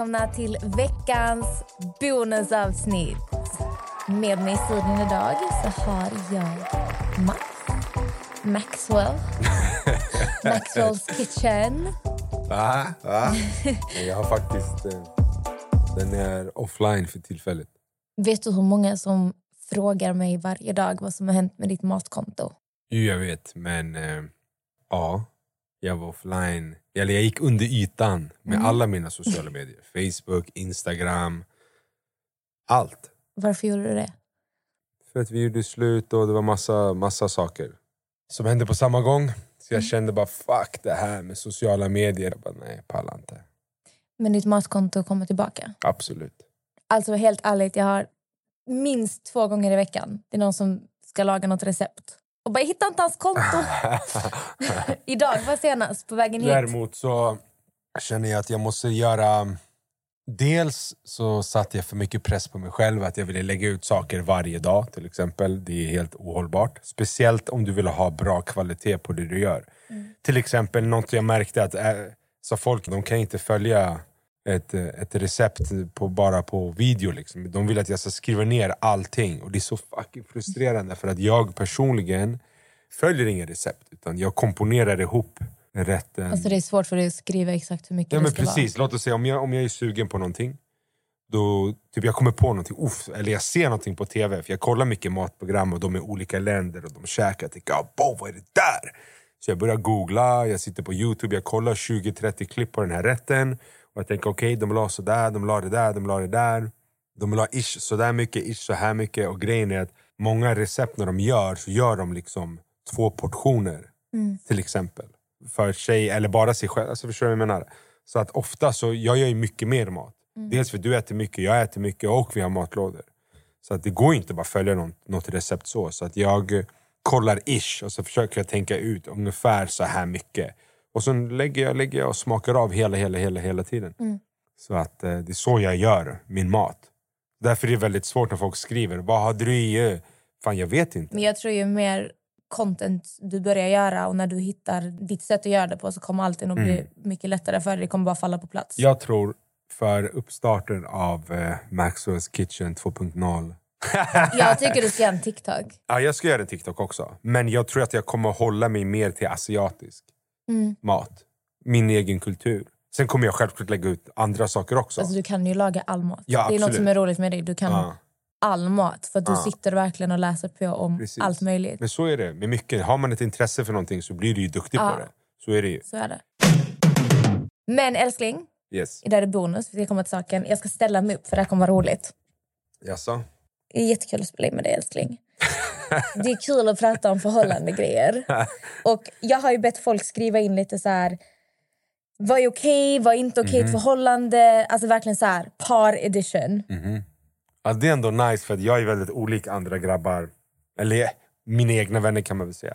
Välkomna till veckans bonusavsnitt. Med mig i studion idag så har jag Max Maxwell. Maxwell's Kitchen. Va? Va? Jag har faktiskt... Eh, den är offline för tillfället. Vet du hur många som frågar mig varje dag vad som har hänt med ditt matkonto? Jo, jag vet. Men eh, ja, jag var offline. Eller jag gick under ytan med alla mina sociala medier. Facebook, Instagram. Allt. Varför gjorde du det? För att vi gjorde slut och det var massa, massa saker som hände på samma gång. Så jag kände bara fuck det här med sociala medier. Jag bara, nej, pallar inte. Men ditt matkonto kommer tillbaka. Absolut. Alltså helt ärligt, jag har minst två gånger i veckan. Det är någon som ska laga något recept. Och bara, jag hittar inte hans konto. Idag var senast på vägen hit. Däremot så känner jag att jag måste göra... Dels så satte jag för mycket press på mig själv att jag ville lägga ut saker varje dag till exempel. Det är helt ohållbart. Speciellt om du vill ha bra kvalitet på det du gör. Till exempel något jag märkte att äh, så folk de kan inte följa ett, ett recept på, bara på video. Liksom. De vill att jag ska skriva ner allting och det är så fucking frustrerande för att jag personligen följer inga recept utan jag komponerar ihop rätten. Alltså det är svårt för dig att skriva exakt hur mycket Ja det men ska precis, låt oss säga om jag, om jag är sugen på någonting då typ jag kommer på någonting, uff, eller jag ser någonting på tv för jag kollar mycket matprogram och de är olika länder och de käkar, jag tänker bo, vad är det där? Så jag börjar googla, jag sitter på youtube, jag kollar 20-30 klipp på den här rätten och jag tänker okej, de vill ha sådär, de ha det där, de ha det där de ha ish sådär mycket, ish så här mycket och grejen är att många recept när de gör så gör de liksom två portioner till exempel för sig eller bara sig själv. Alltså förstår du vad jag menar? Så att ofta så, jag gör ju mycket mer mat. Dels för att du äter mycket, jag äter mycket och vi har matlådor. Så att det går inte bara följa något, något recept så. Så att jag kollar ish och så försöker jag tänka ut ungefär så här mycket. Och så lägger jag, lägger jag och smakar av hela, hela, hela, hela tiden. Så att eh, det är så jag gör min mat. Därför är det väldigt svårt när folk skriver Vad har du i? eh?" Fan jag vet inte. Men jag tror ju mer content du börjar göra och när du hittar ditt sätt att göra det på så kommer alltid nog bli mycket lättare för dig. Det kommer bara falla på plats. Jag tror för uppstarten av eh, Maxwell's Kitchen 2.0 Jag tycker du ska göra en TikTok. Ja, jag ska göra en TikTok också. Men jag tror att jag kommer hålla mig mer till asiatisk mat. Min egen kultur. Sen kommer jag självklart lägga ut andra saker också. Alltså, du kan ju laga all mat. Ja, det är något som är roligt med dig. Du kan Ja. all mat. För du sitter verkligen och läser på om Precis. allt möjligt. Men så är det med mycket. Har man ett intresse för någonting så blir du ju duktig Ja. på det. Så är det ju. Så är det. Men älskling, Yes. det här är bonus. Vi ska komma till saken. Jag ska ställa mig upp för det här kommer vara roligt. Jaså? Det är jättekul att spela in med dig älskling. Det är kul att prata om förhållande grejer. Och jag har ju bett folk skriva in lite så här... Vad är okej, vad är inte okej i ett förhållande? Alltså verkligen så här, par edition. Ja, det är ändå nice för jag är väldigt olik andra grabbar. Eller mina egna vänner kan man väl säga.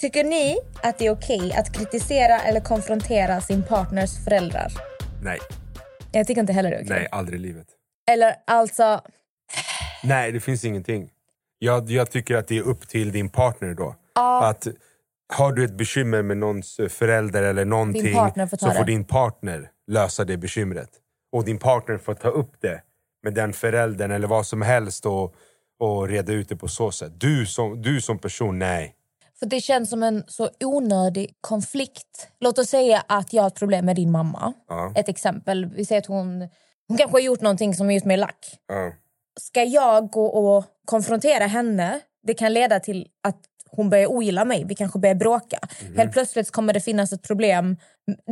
Tycker ni att det är okej att kritisera eller konfrontera sin partners föräldrar? Nej, Jag tycker inte heller det är okej. nej, aldrig i livet. Eller alltså... Nej, det finns ingenting. Jag, jag tycker att det är upp till din partner då. Att har du ett bekymmer med någons förälder eller någonting får så får din partner lösa det bekymret. Och din partner får ta upp det med den föräldern eller vad som helst och, och reda ut det på så sätt. Du som, du som person, nej. För det känns som en så onödig konflikt. Låt oss säga att jag har ett problem med din mamma. Ja. Ett exempel. Vi säger att hon, hon kanske har gjort någonting som har gjort mig lack. Ja. Ska jag gå och konfrontera henne? Det kan leda till att hon börjar ogilla mig. Vi kanske börjar bråka. Helt plötsligt kommer det finnas ett problem.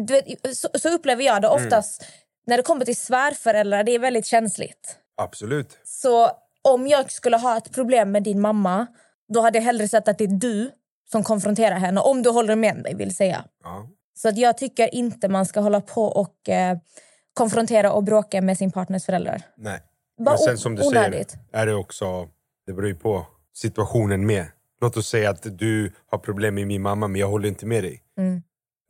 Vet, så, så upplever jag det oftast. När det kommer till svärföräldrar, det är väldigt känsligt. Absolut. Så om jag skulle ha ett problem med din mamma då hade jag hellre sett att det är du som konfronterar henne. Om du håller med mig, vill säga. Ja. Så att jag tycker inte man ska hålla på och eh, konfrontera och bråka med sin partners föräldrar. Nej. Bara Men sen som du onödigt. säger, är det också, det beror ju på situationen med. Låt oss säga att du har problem med min mamma men jag håller inte med dig. Mm.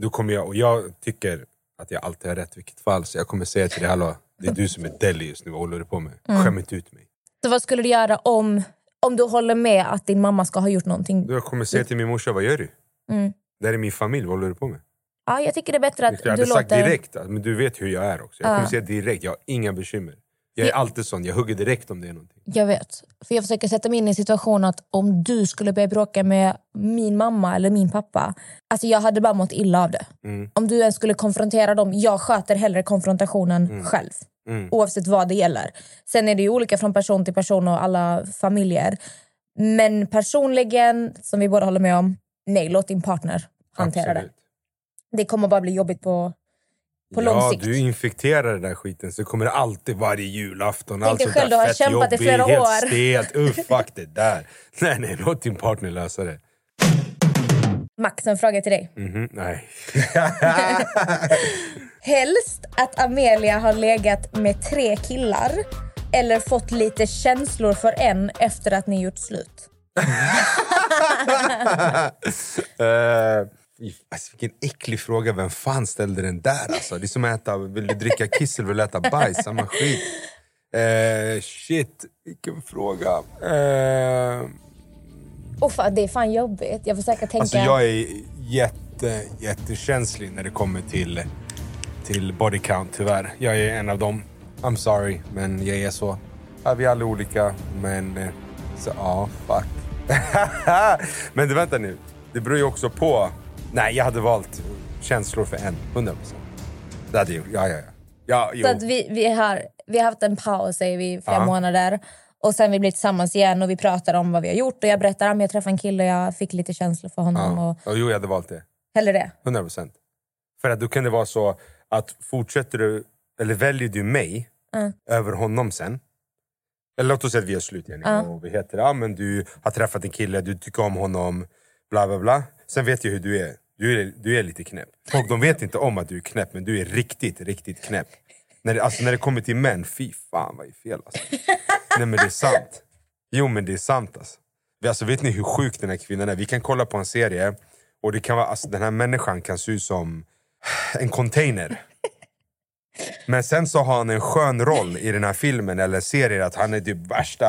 Då kommer jag, och jag tycker att jag alltid har rätt i vilket fall, så jag kommer säga till dig, hallå, det är du som är deli just nu, vad håller du på med? Mm. Skäm inte ut mig. Så vad skulle du göra om, om du håller med att din mamma ska ha gjort någonting? Jag kommer säga till min morsa, vad gör du? Mm. Det här är min familj, vad håller du på med? Ja, jag tycker det är bättre att Jag hade du sagt låter... direkt, men du vet hur jag är också. Jag Ja. kommer säga direkt, jag har inga bekymmer. Jag är Ja. alltid sån, jag hugger direkt om det är någonting. Jag vet. För Jag försöker sätta mig in i en situation att om du skulle börja bråka med min mamma eller min pappa. Alltså jag hade bara mått illa av det. Mm. Om du ens skulle konfrontera dem. Jag sköter hellre konfrontationen själv. Mm. Oavsett vad det gäller. Sen är det ju olika från person till person och alla familjer. Men personligen, som vi båda håller med om, nej, låt din partner hantera Absolut. det. Det kommer bara bli jobbigt på, på lång ja, sikt. du infekterar den där skiten så kommer det alltid varje julafton. Tänk dig själv, du har kämpat i flera helt år. stelt. Uff, fuck det där. Nej, nej, låt din partner lösa det. Max, en fråga till dig. Mhm, nej. Helst att Amelia har legat med tre killar eller fått lite känslor för en efter att ni gjort slut. Fy- alltså, vilken äcklig fråga. Vem fan ställde den där? Alltså? Det är som att äta, vill du dricka kiss eller vill du äta bajs? Samma skit. Eh, shit, vilken fråga. Eh, Oh, fan, det är fan jobbigt. Jag försöker tänka... Alltså jag är jätte, jättekänslig när det kommer till, till body count tyvärr. Jag är en av dem. I'm sorry, men jag är så. Ja, vi är alla olika, men... eh, Så ja, fuck. men du, vänta nu. Det beror ju också på. Nej, jag hade valt känslor för en. 100 procent. Det hade jag Ja, ja, ja. ja jo. Så att vi, vi, har, vi har haft en paus säger vi, flera Ja. månader. Och sen vi blir tillsammans igen och vi pratar om vad vi har gjort. Och jag berättar om jag träffade en kille jag fick lite känslor för honom. ja. Och Ja, jo, jag hade valt det. hellre det. 100 procent. För att då kan det vara så att fortsätter du, eller väljer du mig Mm. över honom sen. Eller låt oss säga att vi har slut igen. Ja. Och vi heter, ja, men du har träffat en kille, du tycker om honom, bla bla bla. Sen vet jag hur du är. Du är, du är lite knäpp. Folk de vet inte om att du är knäpp, men du är riktigt, riktigt knäpp. När det, alltså, när det kommer till män, fy fan vad är fel alltså. Nej men det är sant. Jo men det är sant alltså. Vi- alltså. Vet ni hur sjuk den här kvinnan är? Vi kan kolla på en serie och det kan vara, alltså, den här människan kan se ut som en container. Men sen så har han en skön roll i den här filmen eller serien att han är typ värsta,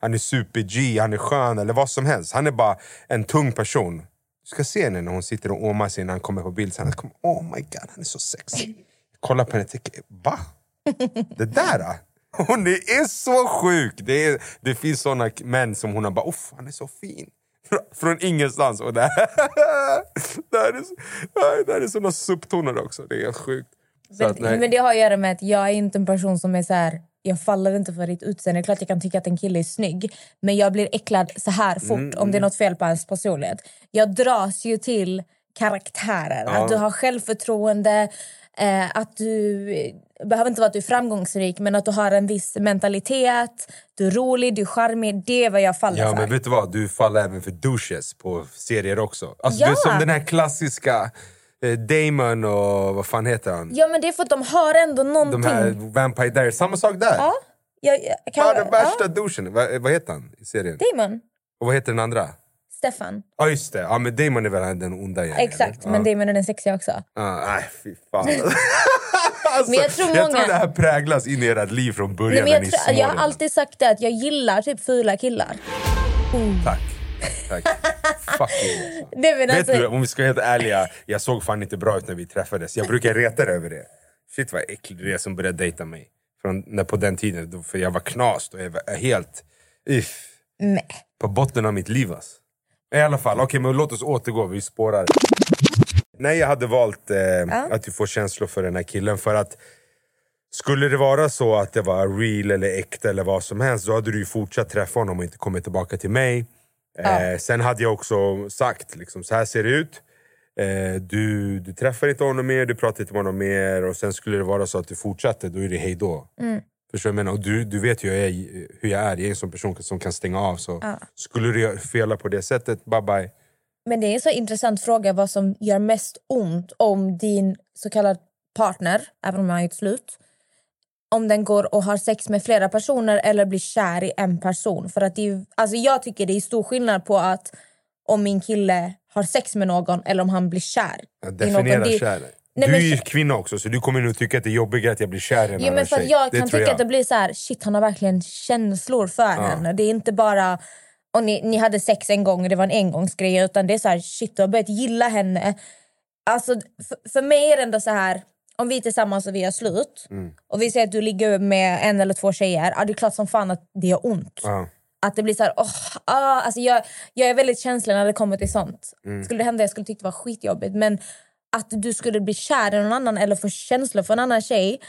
han är super-G, han är skön eller vad som helst. Han är bara en tung person. Du ska se henne när hon sitter och åmar sig när han kommer på bild. Sen alltså, han kommer, oh my god, han är så sexig. Kolla på henne och tänker, va? Det där? då? Hon är så sjuk! Det, är, det finns såna män som hon har bara, uff han är så fin. Frå- Från ingenstans. Och det, här, det, här är, det här är såna subtoner också. Det är sjukt. Men, att, men det har att göra med att jag är inte en person som är så här. Jag faller inte för ditt utseende. Det är klart jag kan tycka att en kille är snygg. Men jag blir äcklad så här fort Mm, om det är något fel på hans personlighet. Jag dras ju till karaktärer. Ja. Att du har självförtroende. Eh, att du det behöver inte vara att du är framgångsrik men att du har en viss mentalitet. Du är rolig, du är charmig. Det är vad jag faller Ja för. men vet du vad, du faller även för douches på serier också. Alltså, Ja. Du är som den här klassiska eh, Damon och vad fan heter han? Ja men det är för att de har ändå någonting. De här Vampire Diaries, samma sak där. Ja, jag, jag, kan, Ja, den värsta ja. douchen. Vad, vad heter han i serien? Damon. Och vad heter den andra? Stefan. Ja just det, ja, men Damon är väl den onda igen? Exakt, eller? men. Damon är den sexiga också. Ja, nej fy fan. Alltså, Men jag tror jag många- tror det här präglas in i ert liv från början Nej, när jag, ni är tror, jag har alltid sagt det att jag gillar typ fula killar. Tack. Tack. Fucking men Vet alltså, du, om vi ska vara helt ärliga, jag såg fan inte bra ut när vi träffades. Jag brukar reta dig över det. Shit vad äcklig du är som började dejta mig. Från, när, på den tiden, då, för jag var knast och jag var helt... Nej. på botten av mitt liv alltså. I alla fall, okej men låt oss återgå, vi spårar. Nej, jag hade valt eh, att du får känslor för den här killen för att skulle det vara så att det var real eller äkta eller vad som helst då hade du ju fortsatt träffa honom och inte kommit tillbaka till mig. Eh, sen hade jag också sagt, liksom, så här ser det ut. Eh, du, du träffar inte honom mer, du pratar inte med honom mer och sen skulle det vara så att du fortsätter, då är det hej då. Förstår du vad jag menar? Och du, du vet ju jag, är, hur jag är, jag är en sån person som kan stänga av. Så Skulle du fela på det sättet, bye bye. Men det är en så intressant fråga vad som gör mest ont om din så kallad partner, även om man har gjort slut, om den går och har sex med flera personer eller blir kär i en person. För att det är, alltså jag tycker det är stor skillnad på att om min kille har sex med någon eller om han blir kär någon. Det- kär. Nej, du är ju kvinna också, så du kommer nog tycka att det är jobbigare att jag blir kär i en Jo, men för tjej. jag Det kan tycka att det blir så här, shit han har verkligen känslor för henne. Det är inte bara, och ni, ni hade sex en gång och det var en engångsgrej utan det är så här, shit du har börjat gilla henne. Alltså för, för mig är det ändå så här, om vi är tillsammans och vi har slut Mm. och vi säger att du ligger med en eller två tjejer, ja, det är klart som fan att det gör ont. Ja. Att det blir så här, åh, ah, alltså jag, jag är väldigt känslig när det kommer till sånt. Mm. Skulle det hända jag skulle tycka det var skitjobbigt. Men att du skulle bli kär i någon annan eller få känslor för en annan tjej.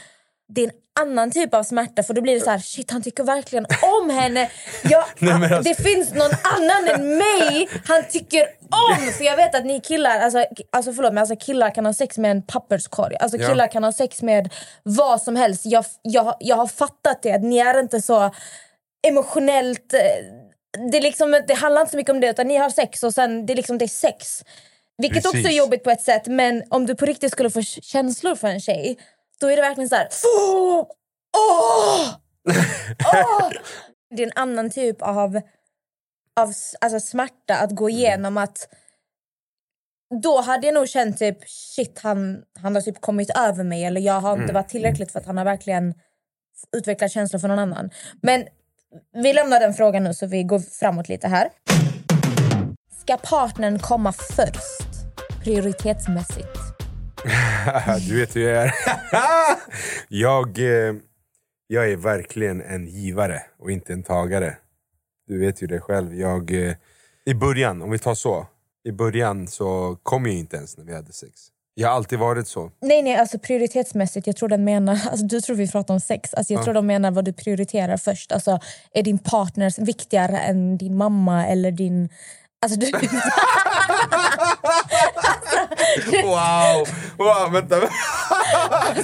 Det är en annan typ av smärta för då blir det så här, shit han tycker verkligen om henne. Jag, Nej, men alltså- Det finns någon annan än mig han tycker om. För jag vet att ni killar, alltså, alltså förlåt men alltså killar kan ha sex med en papperskorg. Alltså Ja. killar kan ha sex med vad som helst. Jag, jag, jag har fattat det, att ni är inte så emotionellt... eh, Det, är liksom, det handlar inte så mycket om det, utan ni har sex och sen det är, liksom, det är sex. Vilket också är Precis. jobbigt på ett sätt, men om du på riktigt skulle få känslor för en tjej, då är det verkligen så här... Åh! Åh! Åh! Det är en annan typ av, av alltså smärta att gå igenom. att Då hade jag nog känt typ shit han, han har typ kommit över mig eller jag har inte varit tillräckligt för att han har verkligen utvecklat känslor för någon annan. Men vi lämnar den frågan nu så vi går framåt lite här. Ska partnern komma först? Prioritetsmässigt. du vet hur jag är. jag, eh, jag är verkligen en givare och inte en tagare. Du vet ju det själv. Jag, eh, I början, om vi tar så. I början så kom jag inte ens när vi hade sex. Jag har alltid varit så. Nej, nej, alltså prioritetsmässigt. Jag tror den menar, alltså, du tror vi pratar om sex. Alltså, jag tror de menar vad du prioriterar först. Alltså, är din partner viktigare än din mamma eller din... Alltså, du, Wow! wow vänta,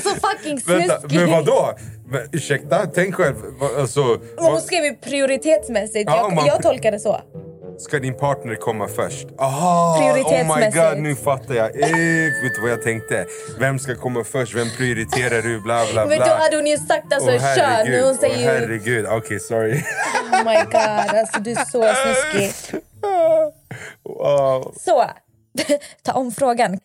så fucking vänta. snuskig. Men vadå? Men, ursäkta, tänk själv. Alltså, Men Hon vad, skrev ju prioritetsmässigt. Ja, Jag, man- jag tolkar det så. ska din partner komma först? Aha, oh my Prioritetsmässigt. god, nu fattar jag. Eh, vet du vad jag tänkte? Vem ska komma först? Vem prioriterar du? Bla bla Men då bla. hade hon ju sagt alltså Åh, kön. Hon säger ju herregud. Okej, sorry. oh my god. Alltså, du är så snuskig. wow. Så, ta om frågan.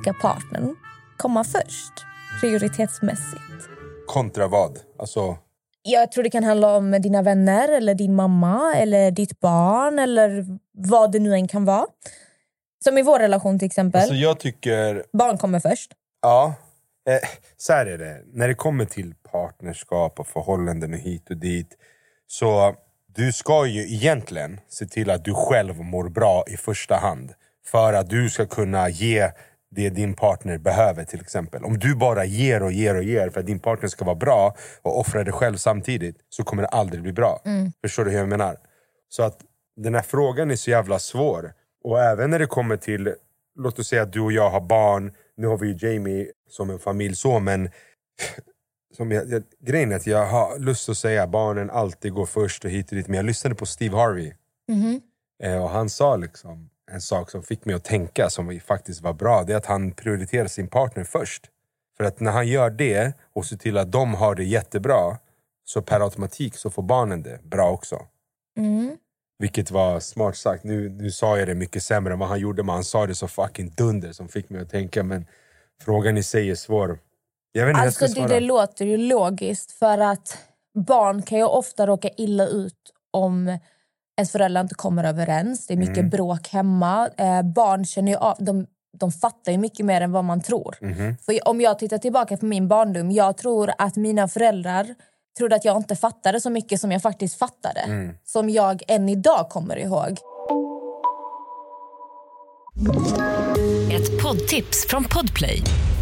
Ska partnern komma först? Prioritetsmässigt. Kontra vad? Alltså, Jag tror det kan handla om dina vänner, eller din mamma eller ditt barn eller vad det nu än kan vara. Som i vår relation till exempel. alltså jag tycker... Barn kommer först. Ja, eh, så här är det. När det kommer till partnerskap och förhållanden och hit och dit. Så du ska ju egentligen se till att du själv mår bra i första hand. För att du ska kunna ge det din partner behöver till exempel. Om du bara ger och ger och ger för att din partner ska vara bra och offra dig själv samtidigt så kommer det aldrig bli bra. Förstår du hur jag menar? Så att den här frågan är så jävla svår. Och även när det kommer till, låt oss säga att du och jag har barn. Nu har vi ju Jamie som en familj så men som jag, jag, grejen är att jag har lust att säga barnen alltid går först och hit och dit. Men jag lyssnade på Steve Harvey. Eh, och han sa liksom en sak som fick mig att tänka som faktiskt var bra. Det är att han prioriterar sin partner först. För att när han gör det och ser till att de har det jättebra så per automatik så får barnen det bra också. Vilket var smart sagt. Nu, nu sa jag det mycket sämre än vad han gjorde men han sa det så fucking dunder som fick mig att tänka. Men frågan i sig är svår. Jag vet inte jag Alltså ska det, svara. det låter ju logiskt för att barn kan ju ofta råka illa ut om ens föräldrar inte kommer överens. Det är mycket Mm. bråk hemma. Eh, barn känner ju av, de, de fattar ju mycket mer än vad man tror. Mhm. För om jag tittar tillbaka på min barndom, jag tror att mina föräldrar trodde att jag inte fattade så mycket som jag faktiskt fattade. Mm. Som jag än idag kommer ihåg. Ett poddtips från Podplay.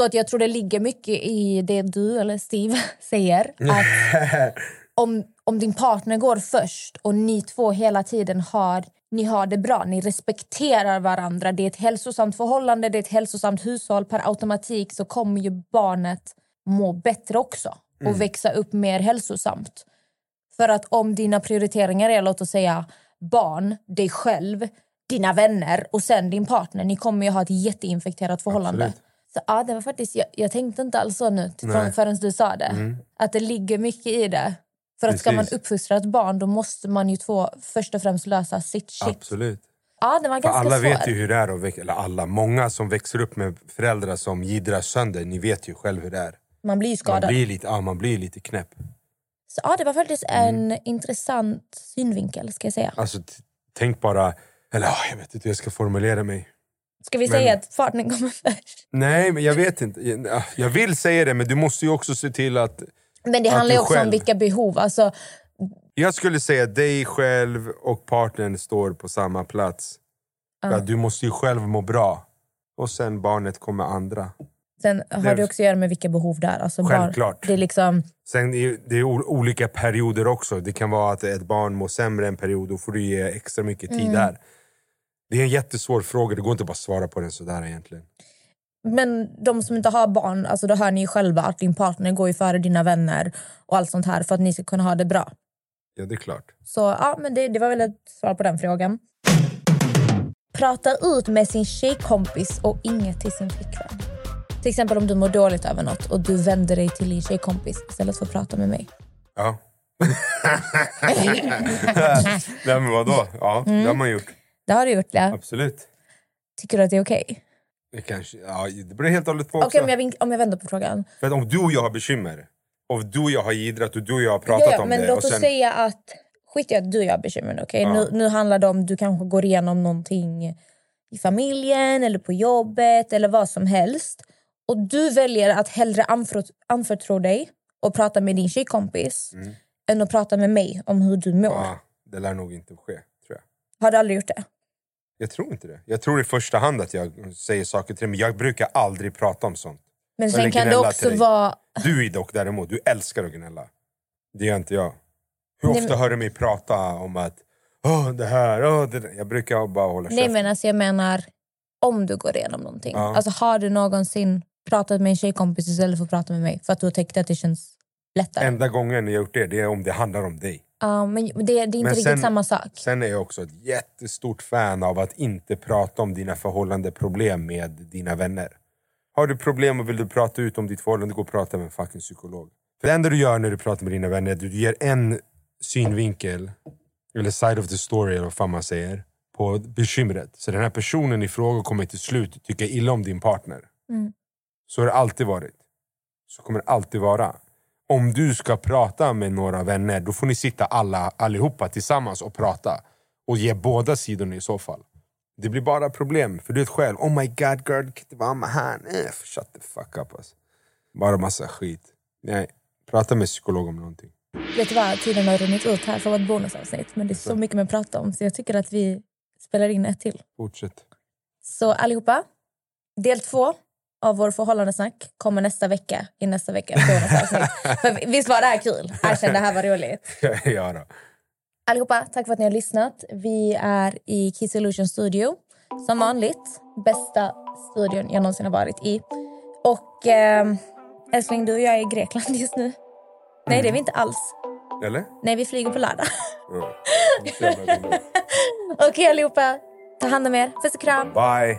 Så att jag tror det ligger mycket i det du eller Steve säger. Att om, om din partner går först och ni två hela tiden har, ni har det bra, ni respekterar varandra, det är ett hälsosamt förhållande, det är ett hälsosamt hushåll, per automatik så kommer ju barnet må bättre också och Mm. växa upp mer hälsosamt. För att om dina prioriteringar är, låt oss säga, barn, dig själv, dina vänner och sen din partner, ni kommer ju ha ett jätteinfekterat förhållande. Absolut. Så ja, det var faktiskt, jag, jag tänkte inte alls så nu förrän, du sa det. Mm. Att det ligger mycket i det. För att ska man Precis. uppfostra ett barn då måste man ju två först och främst lösa sitt shit. Absolut. Ja, det var För ganska alla svår. vet ju hur det är, växa, eller alla, många som växer upp med föräldrar som gidrar sönder, ni vet ju själv hur det är. Man blir ju Man skadad. blir lite, ja, man blir lite knäpp. Så ja, det var faktiskt en Mm. intressant synvinkel ska jag säga. Alltså, tänk bara, eller jag vet inte hur jag ska formulera mig. Ska vi Men- säga att partnern kommer först? Nej, men jag vet inte. Jag, vill säga det, men du måste ju också se till att... Men det att handlar ju också om själv- vilka behov. Alltså, Jag skulle säga dig själv och partnern står på samma plats. För Ja. att du måste ju själv må bra. Och sen barnet kommer andra. sen har Det- det också att göra med vilka behov det är. Alltså, barn- Självklart. det är liksom... Sen är det är olika perioder också. Det kan vara att ett barn mår sämre en period, då får du ge extra mycket tid Mm. där. Det är en jättesvår fråga, det går inte bara att svara på den sådär egentligen. Men de som inte har barn, alltså då hör ni ju själva att din partner går ju före dina vänner och allt sånt här för att ni ska kunna ha det bra. Ja, det är klart. Så ja, men det, det var väl ett svar på den frågan. Prata ut med sin tjejkompis och inget till sin flickvän. Till exempel om du mår dåligt över något och du vänder dig till din tjejkompis istället för att prata med mig. Ja. Nej men vadå? Ja, Mm. det har man gjort. Det har du gjort, ja. Absolut. Tycker du att det är okej? Det, kanske, ja, det beror helt och hållet på Okej, också. om, jag vink- om jag vänder på frågan. För att om du och jag har bekymmer, och du och jag har gidrat och du och jag har pratat Ja, ja, om men det. låt och oss sen, säga att... Skit i att du och jag har bekymmer nu, okej? Ja. Nu, nu handlar det om du kanske går igenom någonting i familjen eller på jobbet eller vad som helst. Och du väljer att hellre anförtro, anförtro dig och prata med din tjejkompis Mm. än att prata med mig om hur du mår. Ja, det lär nog inte ske, tror jag. Har du aldrig gjort det? Jag tror inte det. Jag tror i första hand att jag säger saker till dig, men jag brukar aldrig prata om sånt. Men sen Eller kan det också vara... Du är dock däremot, du älskar att gnälla. Det gör inte jag. Hur Nej, ofta men- hör du mig prata om att Åh, det här, åh, det där. Jag brukar bara hålla Nej käften. men alltså jag menar om du går igenom någonting. Ja. Alltså har du någonsin pratat med en tjejkompis istället för att prata med mig? För att du har tänkt att det känns lättare. Enda gången jag gjort det, det är om det handlar om dig. Men det, det är inte Men riktigt sen- samma sak. Sen är jag också ett jättestort fan av att inte prata om dina förhållande problem med dina vänner. Har du problem och vill du prata ut om ditt förhållande, gå och prata med en fucking psykolog. För det enda du gör när du pratar med dina vänner är att du ger en synvinkel, eller side of the story eller vad fan man säger, på bekymret. Så den här personen i fråga kommer till slut tycka illa om din partner. Mm. Så har det alltid varit. Så kommer det alltid vara. Om du ska prata med några vänner, då får ni sitta alla, allihopa tillsammans och prata. Och ge båda sidorna i så fall. Det blir bara problem, för du vet själv. Oh my god girl, du kan inte vara med. Eh, shut the fuck up alltså. Bara massa skit. Nej, prata med psykolog om någonting. Vet du vad, tiden har runnit ut här för vårt bonusavsnitt. Men det är så mycket mer att prata om så jag tycker att vi spelar in ett till. Fortsätt. Så allihopa, del två av vår förhållandesnack kommer nästa vecka i nästa bonusavsnitt. för visst var det här kul? Erkänn, det här var roligt. ja då. Allihopa, tack för att ni har lyssnat. Vi är i Kiss Illusion Studio. Som vanligt, bästa studion jag någonsin har varit i. Och eh, Älskling, du och jag är i Grekland just nu. Nej, det är vi inte alls. Eller? Nej, vi flyger på lördag. Ändå. Okej allihopa, ta hand om er. Puss och kram. Bye.